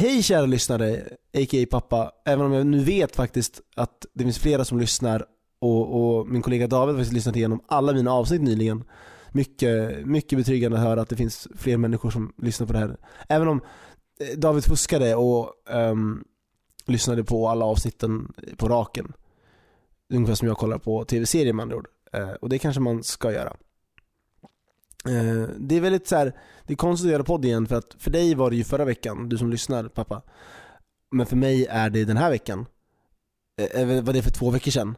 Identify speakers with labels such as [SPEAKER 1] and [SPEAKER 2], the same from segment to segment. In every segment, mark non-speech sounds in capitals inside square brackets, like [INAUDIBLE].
[SPEAKER 1] Hej kära lyssnare, a.k.a. pappa. Även om jag nu vet faktiskt att det finns flera som lyssnar och, och min kollega David har faktiskt lyssnat igenom alla mina avsnitt nyligen. Mycket, mycket betryggande att höra att det finns fler människor som lyssnar på det här. Även om eh, David fuskade och um, lyssnade på alla avsnitten på raken. Ungefär som jag kollar på tv-serier med andra ord. Uh, och det kanske man ska göra. Eh, det är väldigt så här, det är konstigt att göra podd igen för att för dig var det ju förra veckan, du som lyssnar pappa. Men för mig är det den här veckan. Eller var det för två veckor sedan.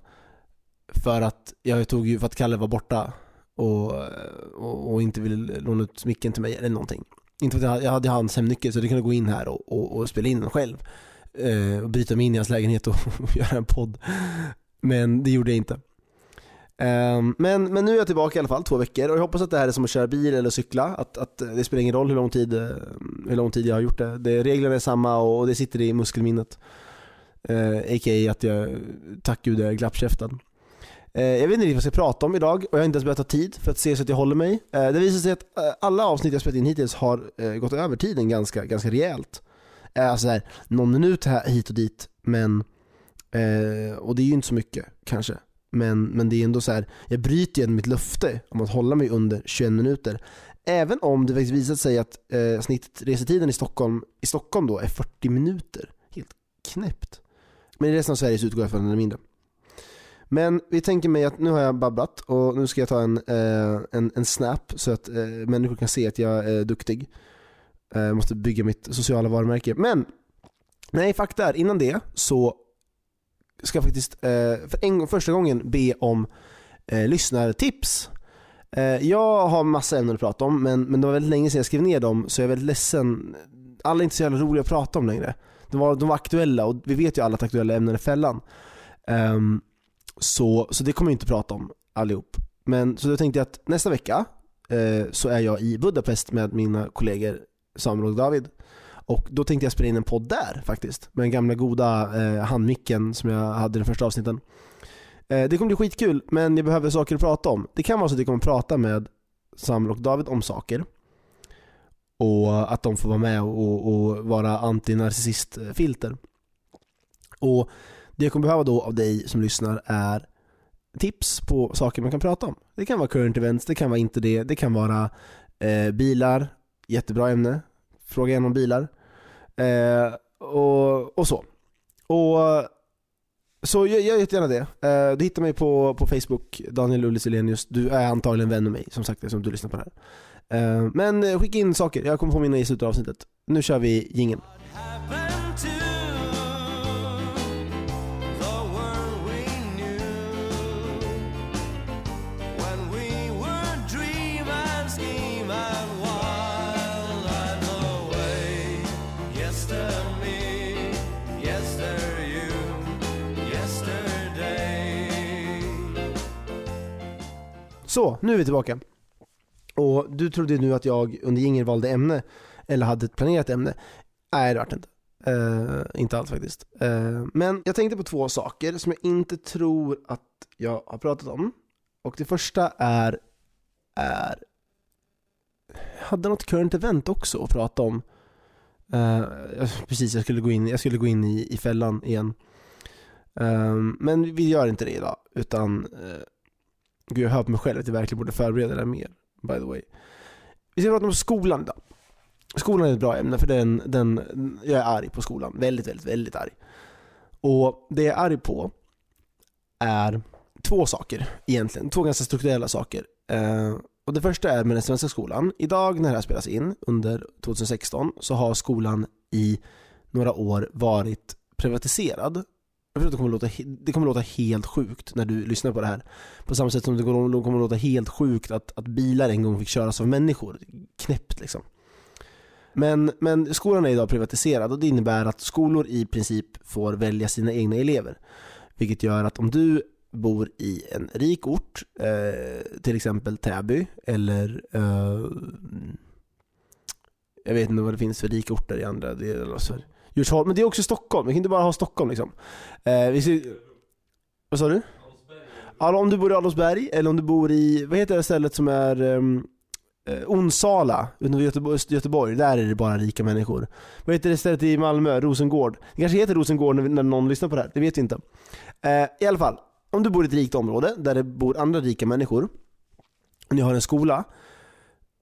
[SPEAKER 1] För att jag tog ju, för att Kalle var borta och, och, och inte ville låna ut micken till mig eller någonting. Inte för att jag, jag hade hans hemnyckel så jag kunde gå in här och, och, och spela in den själv. Eh, och bryta mig in i hans lägenhet och, och [LAUGHS] göra en podd. Men det gjorde jag inte. Ehm, men, men nu är jag tillbaka i alla fall, två veckor och jag hoppas att det här är som att köra bil eller cykla. Att, att det spelar ingen roll hur lång, tid, hur lång tid jag har gjort det. det reglerna är samma och det sitter i muskelminnet. Ehm, uh, A.k.a. att jag, tack gud, jag är glappkäftad. Uh, jag vet inte riktigt vad jag ska prata om idag och jag har inte ens börjat ta tid för att se så att jag håller mig. Uh, det visar sig att eh, alla avsnitt jag spelat in hittills har eh, gått över tiden ganska, ganska rejält. Alltså här, någon minut här, hit och dit, men eh, och det är ju inte så mycket kanske. Men, men det är ändå så här, jag bryter ju mitt löfte om att hålla mig under 21 minuter. Även om det faktiskt visat sig att eh, snittresetiden i Stockholm, i Stockholm då är 40 minuter. Helt knäppt. Men i resten av Sverige så utgår jag från den är mindre. Men vi tänker mig att nu har jag babblat och nu ska jag ta en, eh, en, en snap så att eh, människor kan se att jag är eh, duktig. Eh, måste bygga mitt sociala varumärke. Men, nej fakta är, innan det så ska faktiskt eh, för en, första gången be om eh, lyssnartips. Eh, jag har massa ämnen att prata om men, men det var väldigt länge sedan jag skrev ner dem så jag är väldigt ledsen. Alla är inte så jävla roliga att prata om längre. De var, de var aktuella och vi vet ju alla att aktuella ämnen är fällan. Um, så, så det kommer jag inte prata om allihop. Men så då tänkte jag att nästa vecka eh, så är jag i Budapest med mina kollegor Samuel och David. Och då tänkte jag spela in en podd där faktiskt. Med den gamla goda eh, handmicken som jag hade i den första avsnitten. Eh, det kommer bli skitkul, men jag behöver saker att prata om. Det kan vara så att jag kommer prata med Samuel och David om saker. Och att de får vara med och, och vara antinarcissistfilter. Och det jag kommer behöva då av dig som lyssnar är tips på saker man kan prata om. Det kan vara current events, det kan vara inte det, det kan vara eh, bilar, jättebra ämne. Fråga gärna om bilar. Eh, och, och så. Och så jag gör jättegärna det. Eh, du hittar mig på, på Facebook, Daniel Ullis Elenius. Du är antagligen vän med mig, som sagt, eftersom du lyssnar på det här. Eh, men skicka in saker, jag kommer påminna i slutet av avsnittet. Nu kör vi jingeln. Så, nu är vi tillbaka. Och du trodde nu att jag under ingen valde ämne, eller hade ett planerat ämne. Nej, det vart inte. Uh, inte alls faktiskt. Uh, men jag tänkte på två saker som jag inte tror att jag har pratat om. Och det första är, är jag hade något current event också att prata om. Uh, precis, jag skulle gå in, jag skulle gå in i, i fällan igen. men vi gör inte det idag, utan Gud, jag hör på mig själv att jag verkligen borde förbereda det mer, by the way. Vi ska prata om skolan idag. Skolan är ett bra ämne för den, den, jag är arg på skolan. Väldigt, väldigt, väldigt arg. Och det jag är arg på är två saker egentligen. Två ganska strukturella saker. Eh, och det första är med den svenska skolan. Idag när det här spelas in, under 2016, så har skolan i några år varit privatiserad jag tror att det kommer, låta, det kommer låta helt sjukt när du lyssnar på det här. På samma sätt som det kommer låta helt sjukt att, att bilar en gång fick köras av människor. Knäppt liksom. Men, men skolan är idag privatiserad och det innebär att skolor i princip får välja sina egna elever. Vilket gör att om du bor i en rik ort, eh, till exempel Täby eller eh, jag vet inte vad det finns för rika orter i andra delar av Sverige. Djursholm, men det är också Stockholm. Vi kan inte bara ha Stockholm liksom. Eh, vi ser, vad sa du? Ja, om du bor i Adolfsberg eller om du bor i, vad heter det stället som är um, eh, Onsala utanför Göteborg, Göteborg, där är det bara rika människor. Vad heter det stället i Malmö? Rosengård? Det kanske heter Rosengård när, när någon lyssnar på det här, det vet vi inte. Eh, I alla fall, om du bor i ett rikt område där det bor andra rika människor och ni har en skola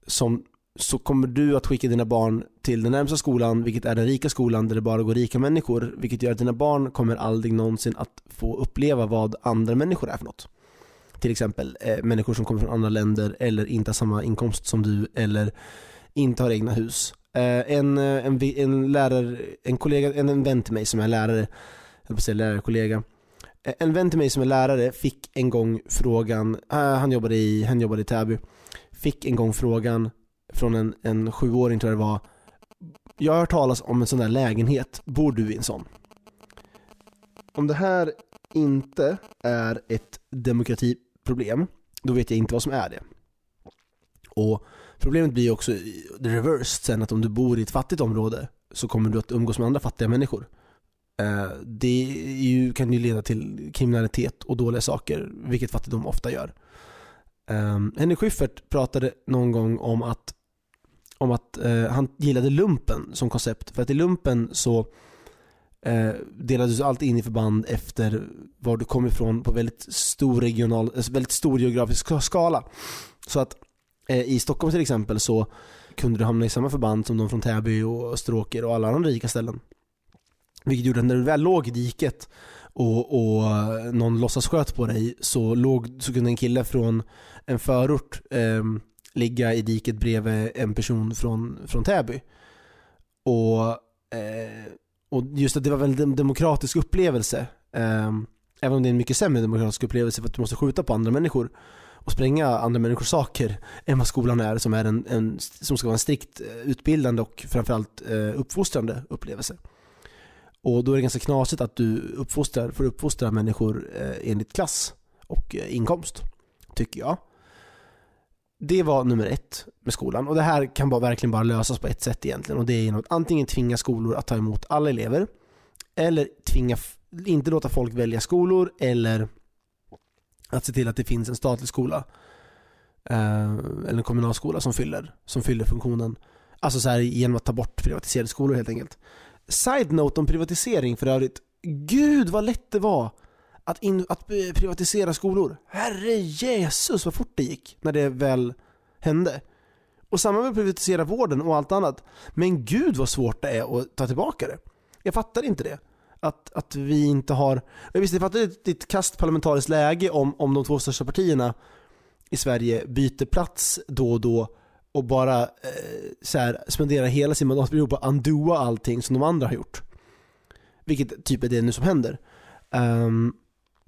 [SPEAKER 1] som, så kommer du att skicka dina barn till den närmsta skolan, vilket är den rika skolan där det bara går rika människor, vilket gör att dina barn kommer aldrig någonsin att få uppleva vad andra människor är för något. Till exempel eh, människor som kommer från andra länder eller inte har samma inkomst som du eller inte har egna hus. Eh, en, eh, en, en lärare, en kollega, en, en vän till mig som är lärare, jag på säga lärarkollega, eh, en vän till mig som är lärare fick en gång frågan, eh, han, jobbade i, han jobbade i Täby, fick en gång frågan från en, en sjuåring tror jag det var, jag har hört talas om en sån där lägenhet, bor du i en sån? Om det här inte är ett demokratiproblem, då vet jag inte vad som är det. Och Problemet blir också the reverse sen att om du bor i ett fattigt område så kommer du att umgås med andra fattiga människor. Eh, det ju, kan ju leda till kriminalitet och dåliga saker, vilket fattigdom ofta gör. Ehm, Henrik Schyffert pratade någon gång om att, om att eh, han gillade lumpen som koncept. För att i lumpen så eh, delades allt in i förband efter var du kom ifrån på väldigt stor regional, alltså väldigt stor geografisk skala. Så att eh, i Stockholm till exempel så kunde du hamna i samma förband som de från Täby och Stråker och alla andra rika ställen. Vilket gjorde att när du väl låg i diket och, och eh, någon låtsas sköt på dig så, låg, så kunde en kille från en förort eh, ligga i diket bredvid en person från, från Täby. Och, eh, och just att det var väl en demokratisk upplevelse. Eh, även om det är en mycket sämre demokratisk upplevelse för att du måste skjuta på andra människor och spränga andra människors saker [LAUGHS] än vad skolan är som, är en, en som ska vara en strikt eh, utbildande och framförallt eh, uppfostrande upplevelse. Och då är det ganska knasigt att du uppfostrar, får uppfostra människor eh, enligt klass och eh, inkomst, tycker jag. Det var nummer ett med skolan och det här kan bara, verkligen bara lösas på ett sätt egentligen och det är genom att antingen tvinga skolor att ta emot alla elever eller tvinga, inte låta folk välja skolor eller att se till att det finns en statlig skola eh, eller en kommunal skola som fyller, som fyller funktionen. Alltså så här, genom att ta bort privatiserade skolor helt enkelt. Side-note om privatisering för övrigt. Gud vad lätt det var att, in, att eh, privatisera skolor. Herre Jesus vad fort det gick när det väl hände. Och samma med att privatisera vården och allt annat. Men gud vad svårt det är att ta tillbaka det. Jag fattar inte det. Att, att vi inte har... Jag visste, jag fattar ett, ett kast parlamentariskt läge om, om de två största partierna i Sverige byter plats då och då och bara eh, så här, spenderar hela sin mandatperiod på att undoa allting som de andra har gjort. Vilket typ är det nu som händer. Um,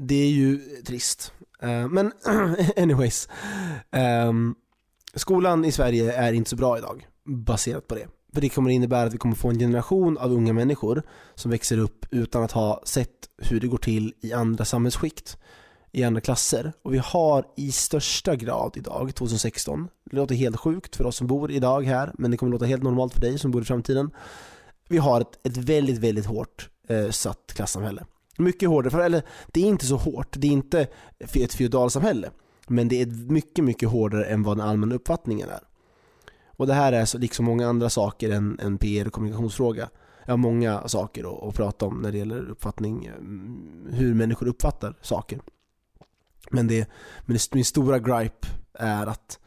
[SPEAKER 1] det är ju trist. Uh, men [CLEARS THROAT] anyways. Um, skolan i Sverige är inte så bra idag, baserat på det. För det kommer innebära att vi kommer få en generation av unga människor som växer upp utan att ha sett hur det går till i andra samhällsskikt i andra klasser. Och vi har i största grad idag, 2016, det låter helt sjukt för oss som bor idag här, men det kommer låta helt normalt för dig som bor i framtiden. Vi har ett, ett väldigt, väldigt hårt eh, satt klassamhälle. Mycket hårdare, för, eller det är inte så hårt, det är inte ett feodalsamhälle. Men det är mycket, mycket hårdare än vad den allmänna uppfattningen är. Och det här är så, liksom många andra saker en, en PR och kommunikationsfråga. Jag har många saker att, att prata om när det gäller uppfattning, mm, hur människor uppfattar saker. Men, det, men det, min stora gripe är att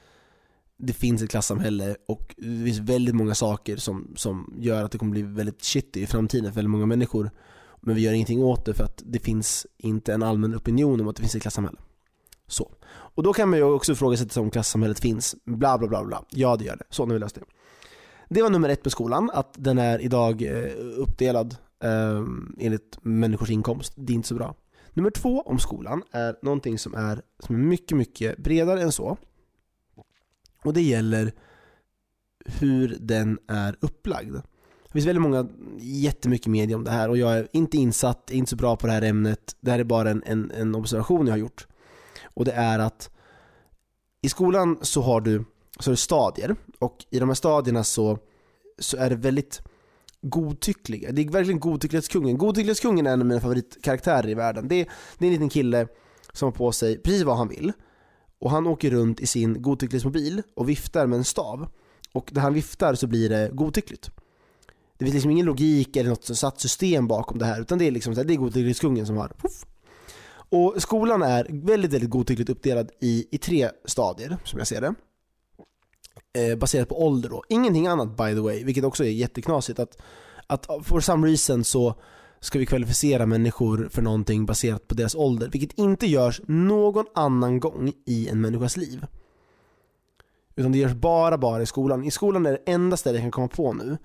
[SPEAKER 1] det finns ett klassamhälle och det finns väldigt många saker som, som gör att det kommer bli väldigt shitty i framtiden för väldigt många människor. Men vi gör ingenting åt det för att det finns inte en allmän opinion om att det finns ett klassamhälle. Så. Och då kan man ju också ifrågasätta om klassamhället finns. Bla bla bla bla. Ja det gör det. Så nu har vi löst det. Det var nummer ett med skolan, att den är idag eh, uppdelad eh, enligt människors inkomst. Det är inte så bra. Nummer två om skolan är någonting som är, som är mycket, mycket bredare än så. Och det gäller hur den är upplagd. Det finns väldigt många, jättemycket media om det här och jag är inte insatt, inte så bra på det här ämnet. Det här är bara en, en, en observation jag har gjort. Och det är att i skolan så har du, så har du stadier och i de här stadierna så, så är det väldigt godtyckliga. Det är verkligen godtycklighetskungen. Godtycklighetskungen är en av mina favoritkaraktärer i världen. Det är, det är en liten kille som har på sig precis vad han vill. Och han åker runt i sin godtycklighetsmobil och viftar med en stav. Och när han viftar så blir det godtyckligt. Det finns liksom ingen logik eller något satt system bakom det här utan det är liksom det är godtycklighetskungen som har puff. Och skolan är väldigt, väldigt godtyckligt uppdelad i, i tre stadier som jag ser det. Eh, baserat på ålder då. Ingenting annat by the way, vilket också är jätteknasigt. Att, att for some reason så ska vi kvalificera människor för någonting baserat på deras ålder, vilket inte görs någon annan gång i en människas liv. Utan det görs bara, bara i skolan. I skolan är det enda stället jag kan komma på nu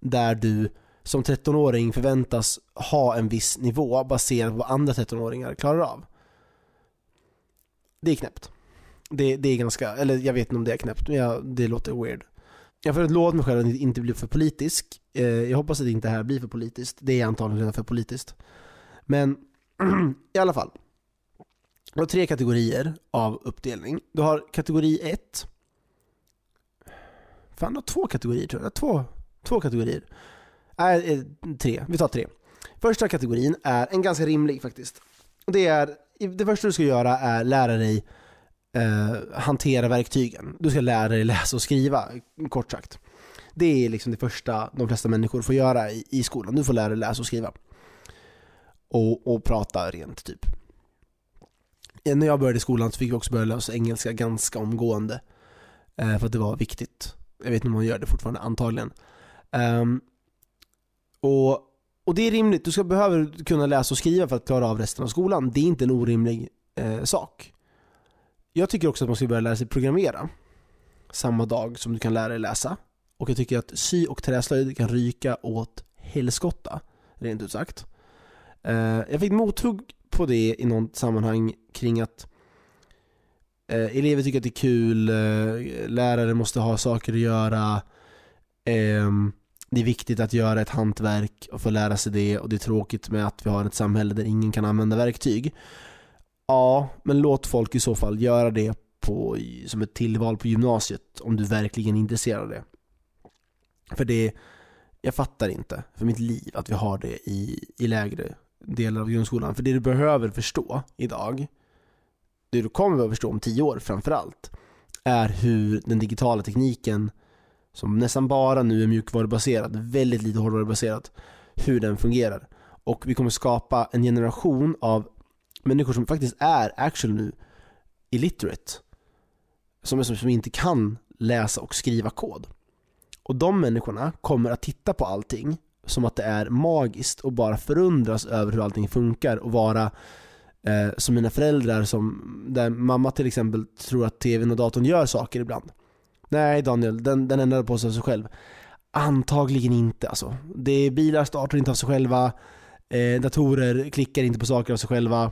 [SPEAKER 1] där du som 13-åring förväntas ha en viss nivå baserat på vad andra 13-åringar klarar av. Det är knäppt. Det, det är ganska, eller jag vet inte om det är knäppt, men jag, det låter weird. Jag får låta mig själv att inte bli för politisk. Eh, jag hoppas att det inte här blir för politiskt. Det är antagligen redan för politiskt. Men [CLEARS THROAT] i alla fall. Du har tre kategorier av uppdelning. Du har kategori 1. Fan, du har två kategorier tror jag. Två, två kategorier. Nej, äh, eh, tre. Vi tar tre. Första kategorin är en ganska rimlig faktiskt. Det, är, det första du ska göra är lära dig eh, hantera verktygen. Du ska lära dig läsa och skriva, kort sagt. Det är liksom det första de flesta människor får göra i, i skolan. Du får lära dig läsa och skriva. Och, och prata rent, typ. Eh, när jag började i skolan så fick vi också börja läsa engelska ganska omgående. Eh, för att det var viktigt. Jag vet inte om man gör det fortfarande, antagligen. Um, och, och det är rimligt, du ska behöva kunna läsa och skriva för att klara av resten av skolan. Det är inte en orimlig eh, sak. Jag tycker också att man ska börja lära sig programmera samma dag som du kan lära dig läsa. Och jag tycker att sy och träslöjd kan ryka åt helskotta, rent ut sagt. Eh, jag fick mothugg på det i något sammanhang kring att eh, elever tycker att det är kul, eh, lärare måste ha saker att göra, ehm, det är viktigt att göra ett hantverk och få lära sig det och det är tråkigt med att vi har ett samhälle där ingen kan använda verktyg. Ja, men låt folk i så fall göra det på, som ett tillval på gymnasiet om du verkligen är intresserad av det. För det, jag fattar inte för mitt liv att vi har det i, i lägre delar av grundskolan. För det du behöver förstå idag, det du kommer behöva förstå om tio år framförallt, är hur den digitala tekniken, som nästan bara nu är mjukvarubaserad, väldigt lite hårdvarubaserad, hur den fungerar. Och vi kommer skapa en generation av människor som faktiskt är actual nu illiterate. Som, som, som inte kan läsa och skriva kod. Och de människorna kommer att titta på allting som att det är magiskt och bara förundras över hur allting funkar och vara eh, som mina föräldrar som, där mamma till exempel tror att tvn och datorn gör saker ibland. Nej Daniel, den, den ändrade på sig av sig själv. Antagligen inte alltså. Det är bilar startar inte av sig själva, eh, datorer klickar inte på saker av sig själva.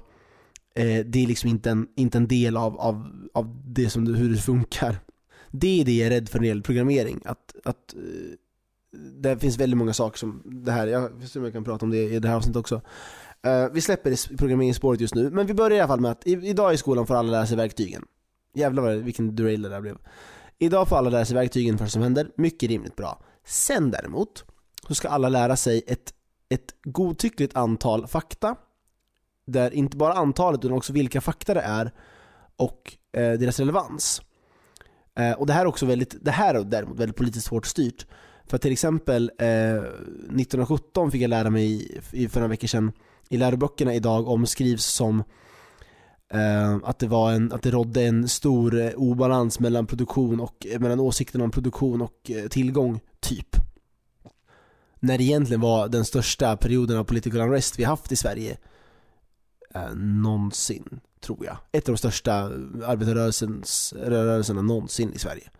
[SPEAKER 1] Eh, det är liksom inte en, inte en del av, av, av det som, hur det funkar. Det är det jag är rädd för när det gäller programmering. Att, att, eh, det finns väldigt många saker som det här, jag vet inte om jag kan prata om det i det här avsnittet också. Uh, vi släpper programmeringsspåret just nu, men vi börjar i alla fall med att i, idag i skolan får alla lära sig verktygen. Jävlar vilken derail det där blev. Idag får alla lära sig verktygen för vad som händer, mycket rimligt bra. Sen däremot, så ska alla lära sig ett, ett godtyckligt antal fakta där inte bara antalet utan också vilka fakta det är och eh, deras relevans. Eh, och det här är också väldigt, det här är däremot väldigt politiskt hårt styrt. För till exempel eh, 1917 fick jag lära mig i, för några veckor sedan i läroböckerna idag omskrivs som Ehm, att, det var en, att det rådde en stor eh, obalans mellan produktion och eh, mellan åsikterna om produktion och eh, tillgång, typ. När det egentligen var den största perioden av political unrest vi haft i Sverige eh, någonsin, tror jag. Ett av de största eh, arbetarrörelserna någonsin i Sverige.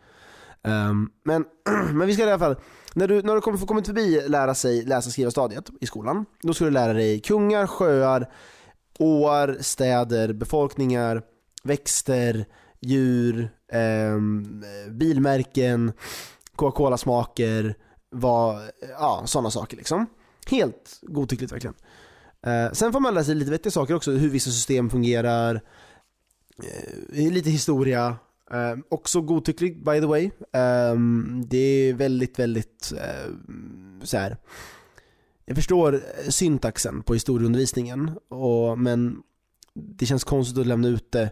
[SPEAKER 1] Um, men, [CLEARS THROAT] men vi ska i alla fall, när du, när du kommer, kommit förbi lära sig läsa, skriva stadiet i skolan, då ska du lära dig kungar, sjöar, åar, städer, befolkningar, växter, djur, eh, bilmärken, Coca-Cola-smaker, ja, sådana saker liksom. Helt godtyckligt verkligen. Eh, sen får man lära sig lite vettiga saker också, hur vissa system fungerar, eh, lite historia, eh, också godtycklig by the way. Ehm, det är väldigt, väldigt eh, så här. Jag förstår eh, syntaxen på historieundervisningen, och, men det känns konstigt att lämna ut det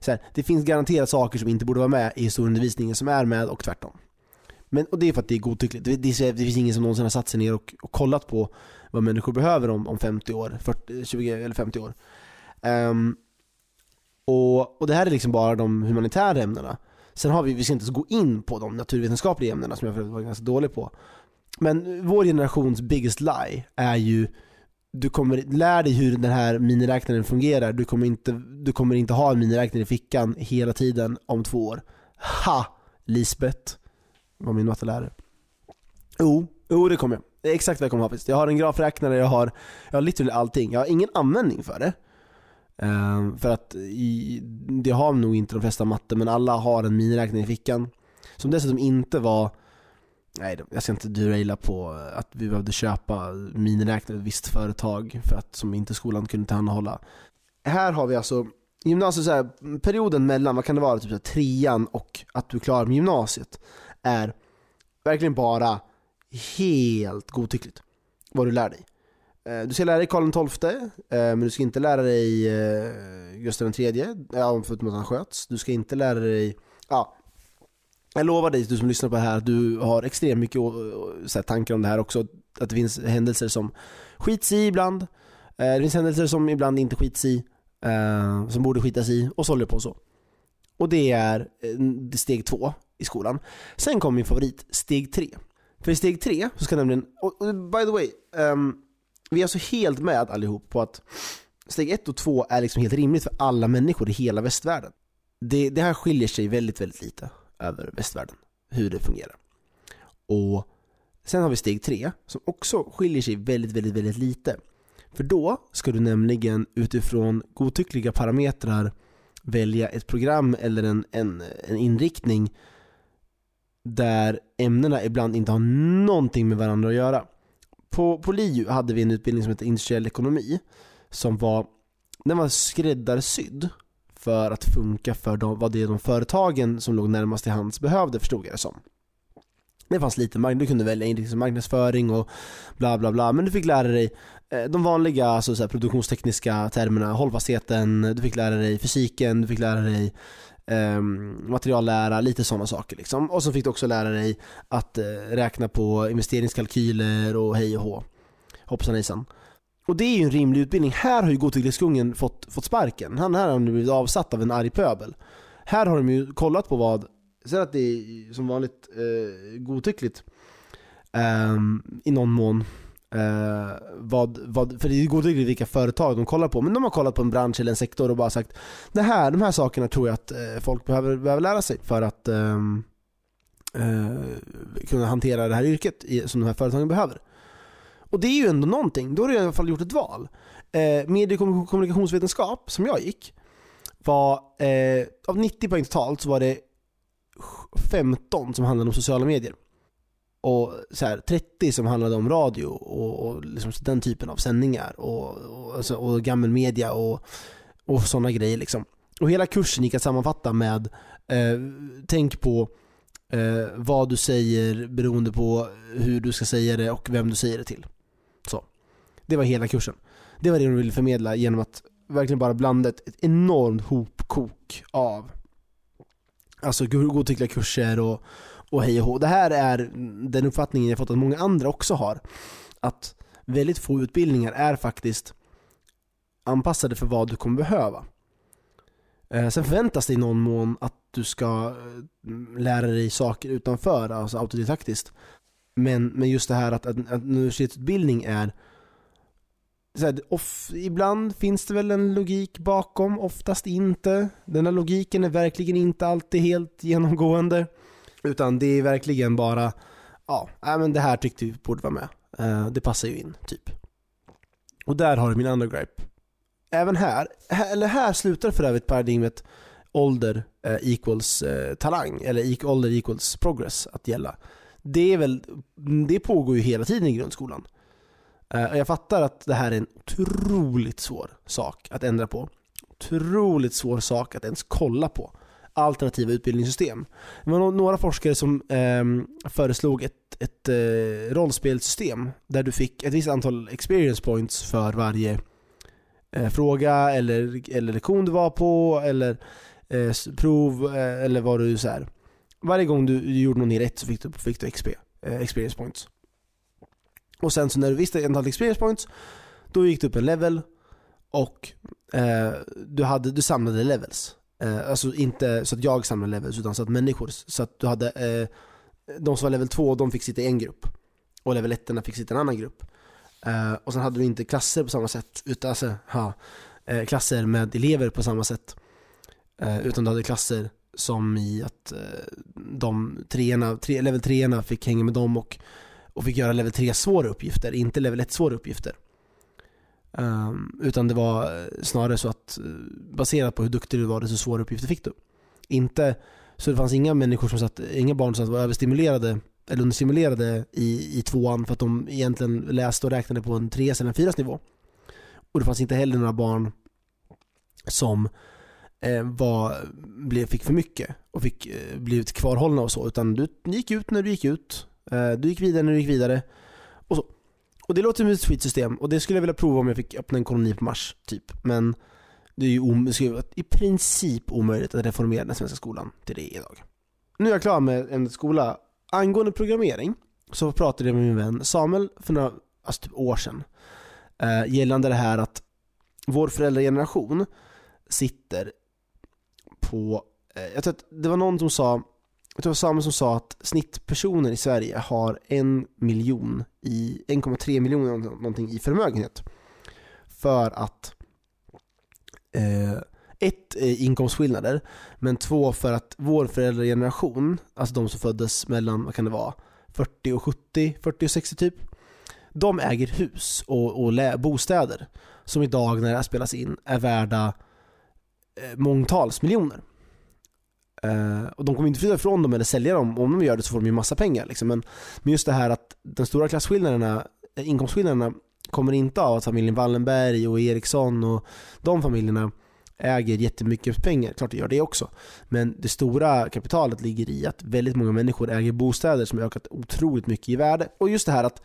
[SPEAKER 1] så här, det finns garanterat saker som inte borde vara med i historieundervisningen som är med och tvärtom. Men, och det är för att det är godtyckligt. Det, det, det finns ingen som någonsin har satt sig ner och, och kollat på vad människor behöver om, om 50 år, 40, 20 eller 50 år. Um, och, och det här är liksom bara de humanitära ämnena. Sen har vi, vi ska inte ens gå in på de naturvetenskapliga ämnena som jag var ganska dålig på. Men vår generations biggest lie är ju du kommer lär dig hur den här miniräknaren fungerar. Du kommer, inte, du kommer inte ha en miniräknare i fickan hela tiden om två år. Ha! Lisbeth var min mattelärare. Jo, jo det kommer jag. Det är exakt vad jag kommer ha Jag har en grafräknare, jag har, jag har literally allting. Jag har ingen användning för det. Um, för att i, det har nog inte de flesta matte, men alla har en miniräknare i fickan. Som dessutom inte var Nej, jag ska inte deraila på eh, att vi behövde köpa miniräknare ett visst företag för att som inte skolan kunde tillhandahålla. Här har vi alltså gymnasiet, så här, perioden mellan, vad kan det vara, typ så här, trean och att du klarar med gymnasiet är verkligen bara helt godtyckligt vad du lär dig. Eh, du ska lära dig Karl XII, eh, men du ska inte lära dig Gustav III, ja, förutom att han sköts. Du ska inte lära dig, ja, jag lovar dig, du som lyssnar på det här, att du har extremt mycket så här, tankar om det här också. Att det finns händelser som skits i ibland. Eh, det finns händelser som ibland inte skits i, eh, som borde skitas i, och så håller det på så. Och det är eh, steg två i skolan. Sen kommer min favorit, steg tre. För i steg tre så ska nämligen, och by the way, um, vi är alltså helt med allihop på att steg ett och två är liksom helt rimligt för alla människor i hela västvärlden. Det, det här skiljer sig väldigt, väldigt lite över västvärlden, hur det fungerar. Och sen har vi steg tre som också skiljer sig väldigt, väldigt, väldigt lite. För då ska du nämligen utifrån godtyckliga parametrar välja ett program eller en, en, en inriktning där ämnena ibland inte har någonting med varandra att göra. På, på LiU hade vi en utbildning som hette industriell ekonomi som var, den var skräddarsydd för att funka för de, vad det är de företagen som låg närmast till hands behövde förstod jag det som. Det fanns lite marknad, du kunde välja inriktning liksom marknadsföring och bla bla bla men du fick lära dig eh, de vanliga alltså så produktionstekniska termerna, hållfastheten, du fick lära dig fysiken, du fick lära dig eh, materiallära, lite sådana saker liksom. Och så fick du också lära dig att eh, räkna på investeringskalkyler och hej och hå. Hoppsan hejsan. Och det är ju en rimlig utbildning. Här har ju godtycklighetskungen fått, fått sparken. Han här har nu blivit avsatt av en arg pöbel. Här har de ju kollat på vad, sen att det är som vanligt eh, godtyckligt eh, i någon mån. Eh, vad, vad, för det är godtyckligt vilka företag de kollar på, men de har kollat på en bransch eller en sektor och bara sagt det här, de här sakerna tror jag att eh, folk behöver, behöver lära sig för att eh, eh kunna hantera det här yrket i, som de här företagen behöver. Och det är ju ändå någonting, då har du i alla fall gjort ett val. Eh, medie och kommunikationsvetenskap, som jag gick, var eh, av 90 poäng totalt så var det 15 som handlade om sociala medier och så här, 30 som handlade om radio och, och liksom den typen av sändningar och, och, alltså, och gammal media och, och sådana grejer liksom. Och hela kursen gick att sammanfatta med eh, tänk på eh, vad du säger beroende på hur du ska säga det och vem du säger det till. Så. Det var hela kursen. Det var det de ville förmedla genom att verkligen bara blanda ett, ett enormt hopkok av alltså godtyckliga kurser och, och hej och hå. Det här är den uppfattningen jag fått att många andra också har. Att väldigt få utbildningar är faktiskt anpassade för vad du kommer behöva. Eh, sen förväntas det i någon mån att du ska eh, lära dig saker utanför, alltså autodidaktiskt. Men, men just det här att, att, att universitetsutbildning är så här, off, ibland finns det väl en logik bakom, oftast inte. Den här logiken är verkligen inte alltid helt genomgående. Utan det är verkligen bara, ja, men det här tyckte vi borde vara med. Uh, det passar ju in, typ. Och där har du min andra gripe. Även här, här eller här slutar för övrigt paradigmet ålder uh, equals uh, talang, eller e-, ålder equals progress att gälla. Det, är väl, det pågår ju hela tiden i grundskolan. Eh, jag fattar att det här är en otroligt svår sak att ändra på. Otroligt svår sak att ens kolla på alternativa utbildningssystem. Det var några forskare som eh, föreslog ett, ett eh, rollspelssystem där du fick ett visst antal experience points för varje eh, fråga eller, eller lektion du var på eller eh, prov eh, eller vad du så här. Varje gång du, gjorde någonting rätt så fick du, fick du XP, eh, experience points. Och sen så när du visste antalet experience points, då gick du upp en level och eh, du, hade, du samlade levels. Eh, alltså inte så att jag samlade levels utan så att människor, så att du hade eh, de som var level 2, de fick sitta i en grupp. Och level 1 fick sitta i en annan grupp. Eh, och sen hade du inte klasser på samma sätt, utan alltså, ha, eh, klasser med elever på samma sätt. Eh, utan du hade klasser som i att eh, de treorna, tre, level 3 fick hänga med dem och, och fick göra level 3 svåra uppgifter, inte level 1 svåra uppgifter. Um, utan det var eh, snarare så att eh, baserat på hur duktig du var, desto svåra uppgifter fick du. Inte, så det fanns inga människor som satt, inga barn som var överstimulerade eller understimulerade i, i tvåan för att de egentligen läste och räknade på en treas eller en fyras nivå. Och det fanns inte heller några barn som Eh, var, blev, fick för mycket och fick eh, blivit kvarhållna och så. Utan du gick ut när du gick ut. Eh, du gick vidare när du gick vidare. Och så. Och det låter som ett sweet system och det skulle jag vilja prova om jag fick öppna en koloni på Mars, typ. Men det är ju om, i princip omöjligt att reformera den svenska skolan till det idag. Nu är jag klar med en skola. Angående programmering så pratade jag med min vän Samuel för några alltså typ år sedan. Eh, gällande det här att vår föräldrageneration sitter på, eh, jag tror att det var någon som sa, jag tror det var Samuel som sa att snittpersonen i Sverige har en miljon i, 1,3 miljoner någonting i förmögenhet. För att eh, ett, inkomstskillnader, men två för att vår föräldrageneration, alltså de som föddes mellan, vad kan det vara, 40 och 70, 40 och 60 typ, de äger hus och, och bostäder som idag när det här spelas in är värda Eh, mångtals miljoner. Uh, och de kommer inte flytta ifrån dem eller sälja dem. Om de gör det så får de ju massa pengar. Liksom. Men, men just det här att de stora klasskillnaderna, eh, inkomstskillnaderna kommer inte av att familjen Wallenberg och Eriksson och de familjerna äger jättemycket pengar. Klart det gör det också. Men det stora kapitalet ligger i att väldigt många människor äger bostäder som har ökat otroligt mycket i värde. Och just det här att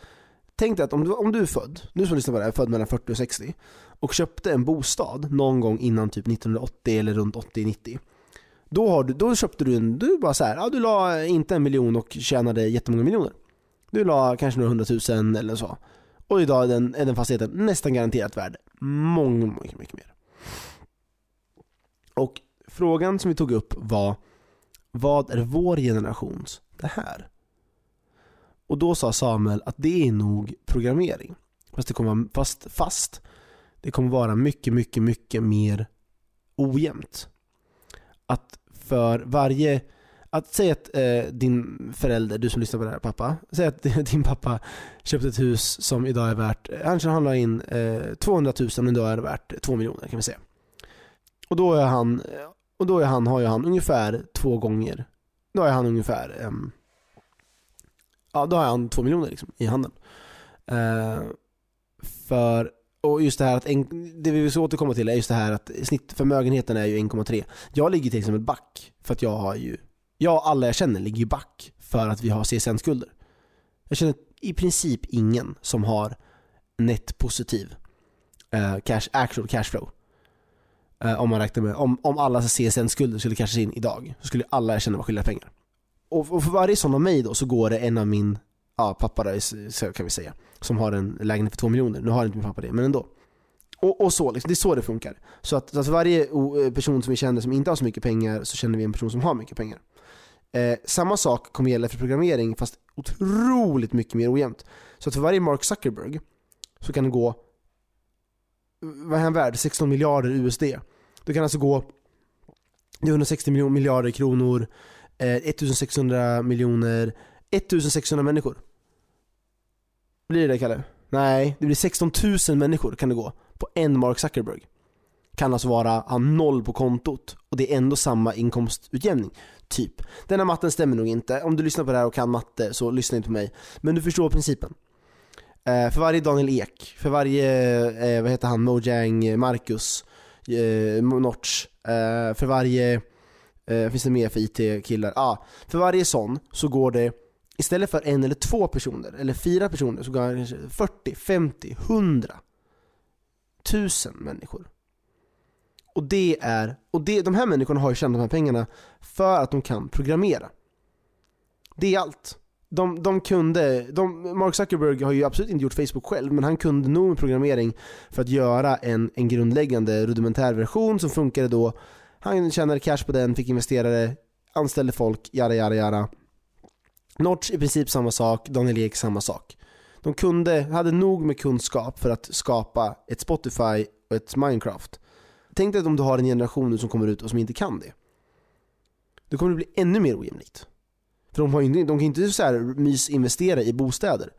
[SPEAKER 1] Tänk dig att om du, om du är född, du som lyssnar på det här, är född mellan 40 och 60 och köpte en bostad någon gång innan typ 1980 eller runt 80-90 då, har du, då köpte du en, du bara så här, ja, du la inte en miljon och tjänade jättemånga miljoner. Du la kanske några hundratusen eller så. Och idag är den, är den fastigheten nästan garanterat värd många, mycket, mycket mer. Och frågan som vi tog upp var, vad är vår generations det här? Och då sa Samuel att det är nog programmering. Fast det kommer vara fast, fast det kommer vara mycket, mycket, mycket mer ojämnt. Att för varje att säga att eh, din förälder, du som lyssnar på det här pappa, säg att [LAUGHS] din pappa köpte ett hus som idag är värt, kanske han la in eh, 200 000 men idag är det värt 2 miljoner kan vi säga. Och då är han, och då är han, har ju han ungefär två gånger, då är han ungefär, eh, ja då har han 2 miljoner liksom, i handen. Eh, för och just det här att, en, det vi vill återkomma till är just det här att snittförmögenheten är ju 1,3. Jag ligger till exempel back för att jag har ju, jag och alla jag känner ligger ju back för att vi har CSN-skulder. Jag känner i princip ingen som har net positiv uh, cash, actual cash flow. Uh, om man räknar med, om, om alla CSN-skulder skulle cashas in idag så skulle alla jag känner vara skyldiga pengar. Och, och för varje sån av mig då så går det en av min ja, pappa där, kan vi säga, som har en lägenhet för två miljoner. Nu har inte min pappa det, men ändå. Och, och så, liksom, det är så det funkar. Så att alltså varje eh, person som vi känner som inte har så mycket pengar, så känner vi en person som har mycket pengar. Eh, samma sak kommer gälla för programmering, fast otroligt mycket mer ojämnt. Så att för varje Mark Zuckerberg så kan det gå, vad är han värd? 16 miljarder USD. Det kan alltså gå, det är 160 miljarder kronor, eh, 1600 miljoner, 1600 människor. Blir det det Kalle? Nej, det blir 16 000 människor kan det gå på en Mark Zuckerberg. Kan alltså vara, han noll på kontot och det är ändå samma inkomstutjämning. Typ. Denna matten stämmer nog inte. Om du lyssnar på det här och kan matte så lyssna inte på mig. Men du förstår principen. Eh, för varje Daniel Ek, för varje, eh, vad heter han, Mojang Marcus, eh, Notch, eh, för varje, eh, finns det mer för IT-killar? Ja, ah, för varje sån så går det istället för en eller två personer, eller fyra personer, så går han kanske 40, 50, 100 1000 människor. Och det är, och det, de här människorna har ju tjänat de här pengarna för att de kan programmera. Det är allt. De, de kunde, de, Mark Zuckerberg har ju absolut inte gjort Facebook själv, men han kunde nog med programmering för att göra en, en grundläggande rudimentär version som funkade då. Han tjänade cash på den, fick investerare, anställde folk, jada jada jada. Notch i princip samma sak, Daniel Ek samma sak. De kunde, hade nog med kunskap för att skapa ett Spotify och ett Minecraft. Tänk dig om du har en generation nu som kommer ut och som inte kan det. Då kommer det bli ännu mer ojämlikt. För de, har ju, de kan ju inte så här mysinvestera i bostäder.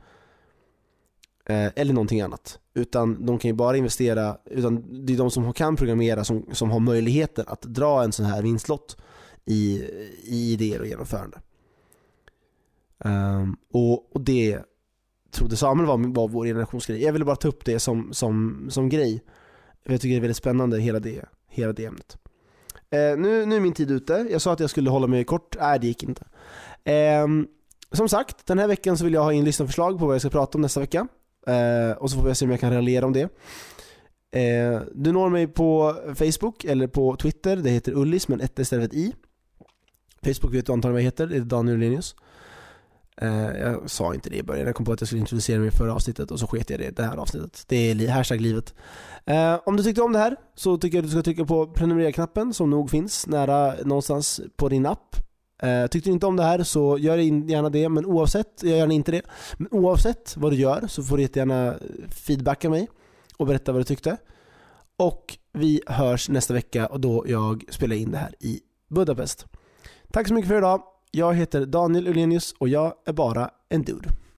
[SPEAKER 1] Eh, eller någonting annat. Utan de kan ju bara investera, utan det är de som kan programmera som, som har möjligheten att dra en sån här vinstlott i, i idéer och genomförande. Um, och, och det trodde Samuel var, var vår generationsgrej. Jag ville bara ta upp det som, som, som grej. Jag tycker det är väldigt spännande hela det, hela det ämnet. Uh, nu, nu är min tid ute. Jag sa att jag skulle hålla mig kort. Nej, det gick inte. Um, som sagt, den här veckan så vill jag ha in lyssnarförslag på vad jag ska prata om nästa vecka. Uh, och så får vi se om jag kan raljera om det. Uh, du når mig på Facebook eller på Twitter. Det heter Ullis men ett istället för ett i. Facebook vet du antagligen vad jag heter. Det är Daniel Lenius. Eh, jag sa inte det i början, jag kom på att jag skulle introducera mig i förra avsnittet och så sket jag det i det här avsnittet. Det är hashtag livet. Eh, om du tyckte om det här så tycker jag att du ska trycka på prenumerera-knappen som nog finns nära någonstans på din app. Eh, tyckte du inte om det här så gör gärna det, men oavsett, jag gör inte det. Men oavsett vad du gör så får du jättegärna feedbacka mig och berätta vad du tyckte. Och vi hörs nästa vecka och då jag spelar in det här i Budapest. Tack så mycket för idag. Jag heter Daniel Ulenius och jag är bara en dude.